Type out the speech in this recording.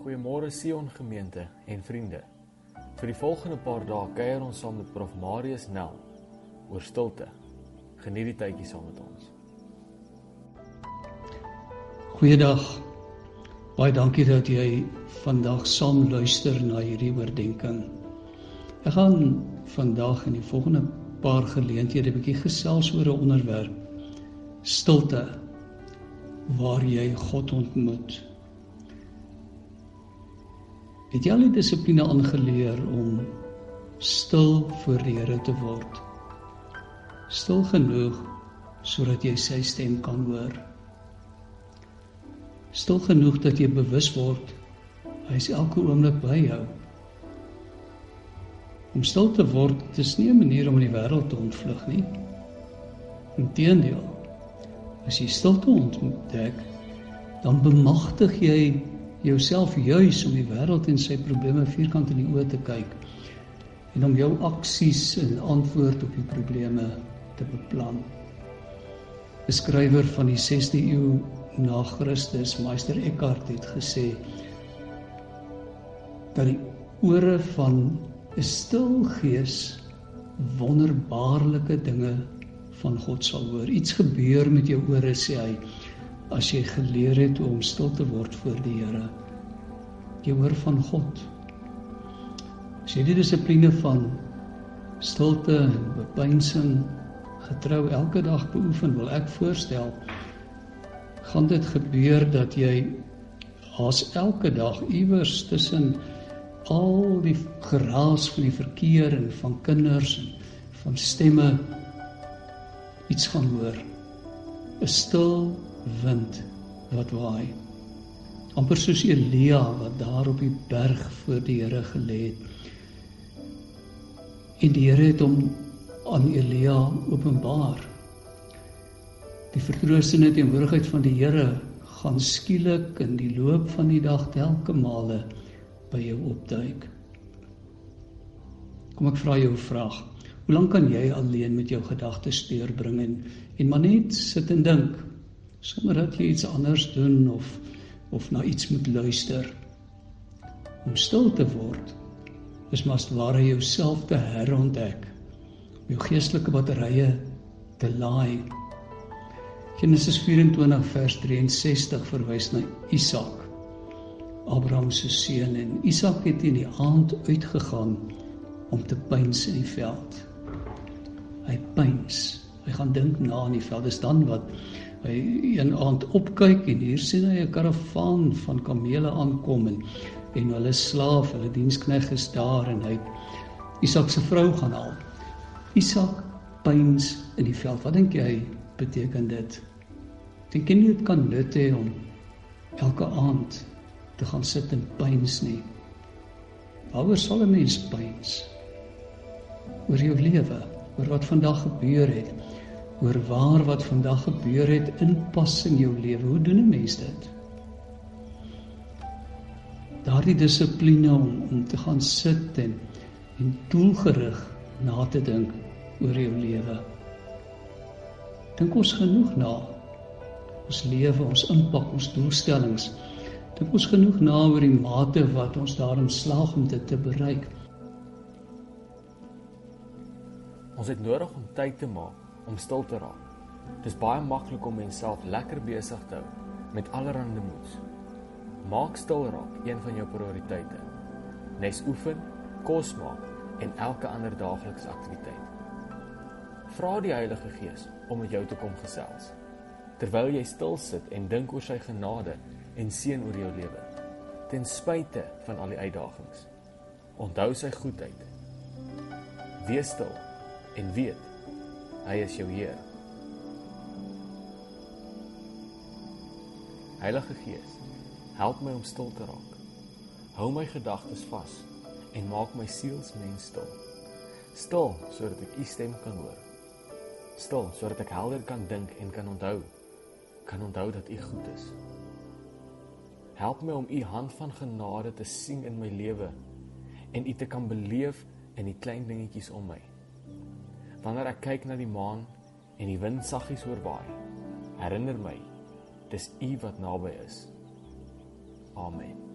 Goeiemôre Sion gemeente en vriende. Vir die volgende paar dae kuier ons saam met Prof Marius Nel oor stilte. Geniet die tydjie saam met ons. Goeiedag. Baie dankie dat jy vandag saam luister na hierdie oordeenking. Ek gaan vandag in die volgende paar geleenthede 'n bietjie gesels oor 'n onderwerp: stilte waar jy God ontmoet. Het jy al die dissipline aangeleer om stil voor die Here te word? Stil genoeg sodat jy sy stem kan hoor. Stil genoeg dat jy bewus word hy is elke oomblik by jou. Om stil te word is nie 'n manier om in die wêreld te ontvlug nie. Inteendeel, as jy stilte ontdek, dan bemagtig jy jouself juis om die wêreld en sy probleme vierkant in die oë te kyk en om jou aksies en antwoord op die probleme te beplan. 'n Skrywer van die 6de eeu na Christus, Meister Eckhart het gesê dat die ore van 'n stil gees wonderbaarlike dinge van God sal hoor. Iets gebeur met jou ore sê hy as jy geleer het hoe om stil te word voor die Here. Jy hoor van God. As jy die dissipline van stilte en bepeinsing getrou elke dag beoefen, wil ek voorstel gaan dit gebeur dat jy as elke dag iewers tussen al die geraas van die verkeer en van kinders en van stemme iets gaan hoor. 'n Stil wind wat waai. amper soos Elia wat daar op die berg voor die Here gelê het. En die Here het hom aan Elia openbaar. Die vertroostende teenwoordigheid van die Here gaan skielik in die loop van die dag telke male by jou opduik. Kom ek vra jou 'n vraag. Hoe lank kan jy alleen met jou gedagtes deurbring en en maar net sit en dink sonder dat jy iets anders doen of of na iets moet luister. Om stil te word is maar ware jouself te herontdek jou geestelike batterye te laai. Genesis 24 vers 63 verwys na Isak Abraham se seun en Isak het in die aand uitgegaan om te pyns in die veld. Hy pyns. Hy gaan dink na in die veld. Dis dan wat hy een aand opkyk en hier sien hy 'n karavaan van kamele aankom en en hulle slaaf, hulle dienskneg is daar en hy Isak se vrou gaan haal. Isak pyns in die veld. Wat dink jy beteken dit? Dink jy nie dit kan nut hê om elke aand te gaan sit en pyns nie? Waaroor sal 'n mens pyns? Oor jou lewe, oor wat vandag gebeur het oor waar wat vandag gebeur het inpas in jou lewe. Hoe doen 'n mens dit? Daardie dissipline om om te gaan sit en en doelgerig na te dink oor jou lewe. Dink ons genoeg na ons lewe, ons impak, ons doelstellings. Dink ons genoeg na oor die mate wat ons daarin slaag om dit te bereik. Ons het nodig om tyd te maak om stil te raak. Dis baie maklik om menself lekker besig te hou met allerlei moeds. Maak stil raak een van jou prioriteite. Nes oefen, kos maak en elke ander daaglikse aktiwiteit. Vra die Heilige Gees om met jou te kom gesels. Terwyl jy stil sit en dink oor sy genade en seën oor jou lewe, ten spyte van al die uitdagings. Onthou sy goedheid. Wees stil en weet Hy is jou Heer. Heilige Gees, help my om stil te raak. Hou my gedagtes vas en maak my sielsmens stil. Stil sodat ek U stem kan hoor. Stil sodat ek helder kan dink en kan onthou. Kan onthou dat U goed is. Help my om U hand van genade te sien in my lewe en U te kan beleef in die klein dingetjies om my. Wanneer ek kyk na die maan en die wind saggies oorwaai, herinner my dis U wat naby is. Amen.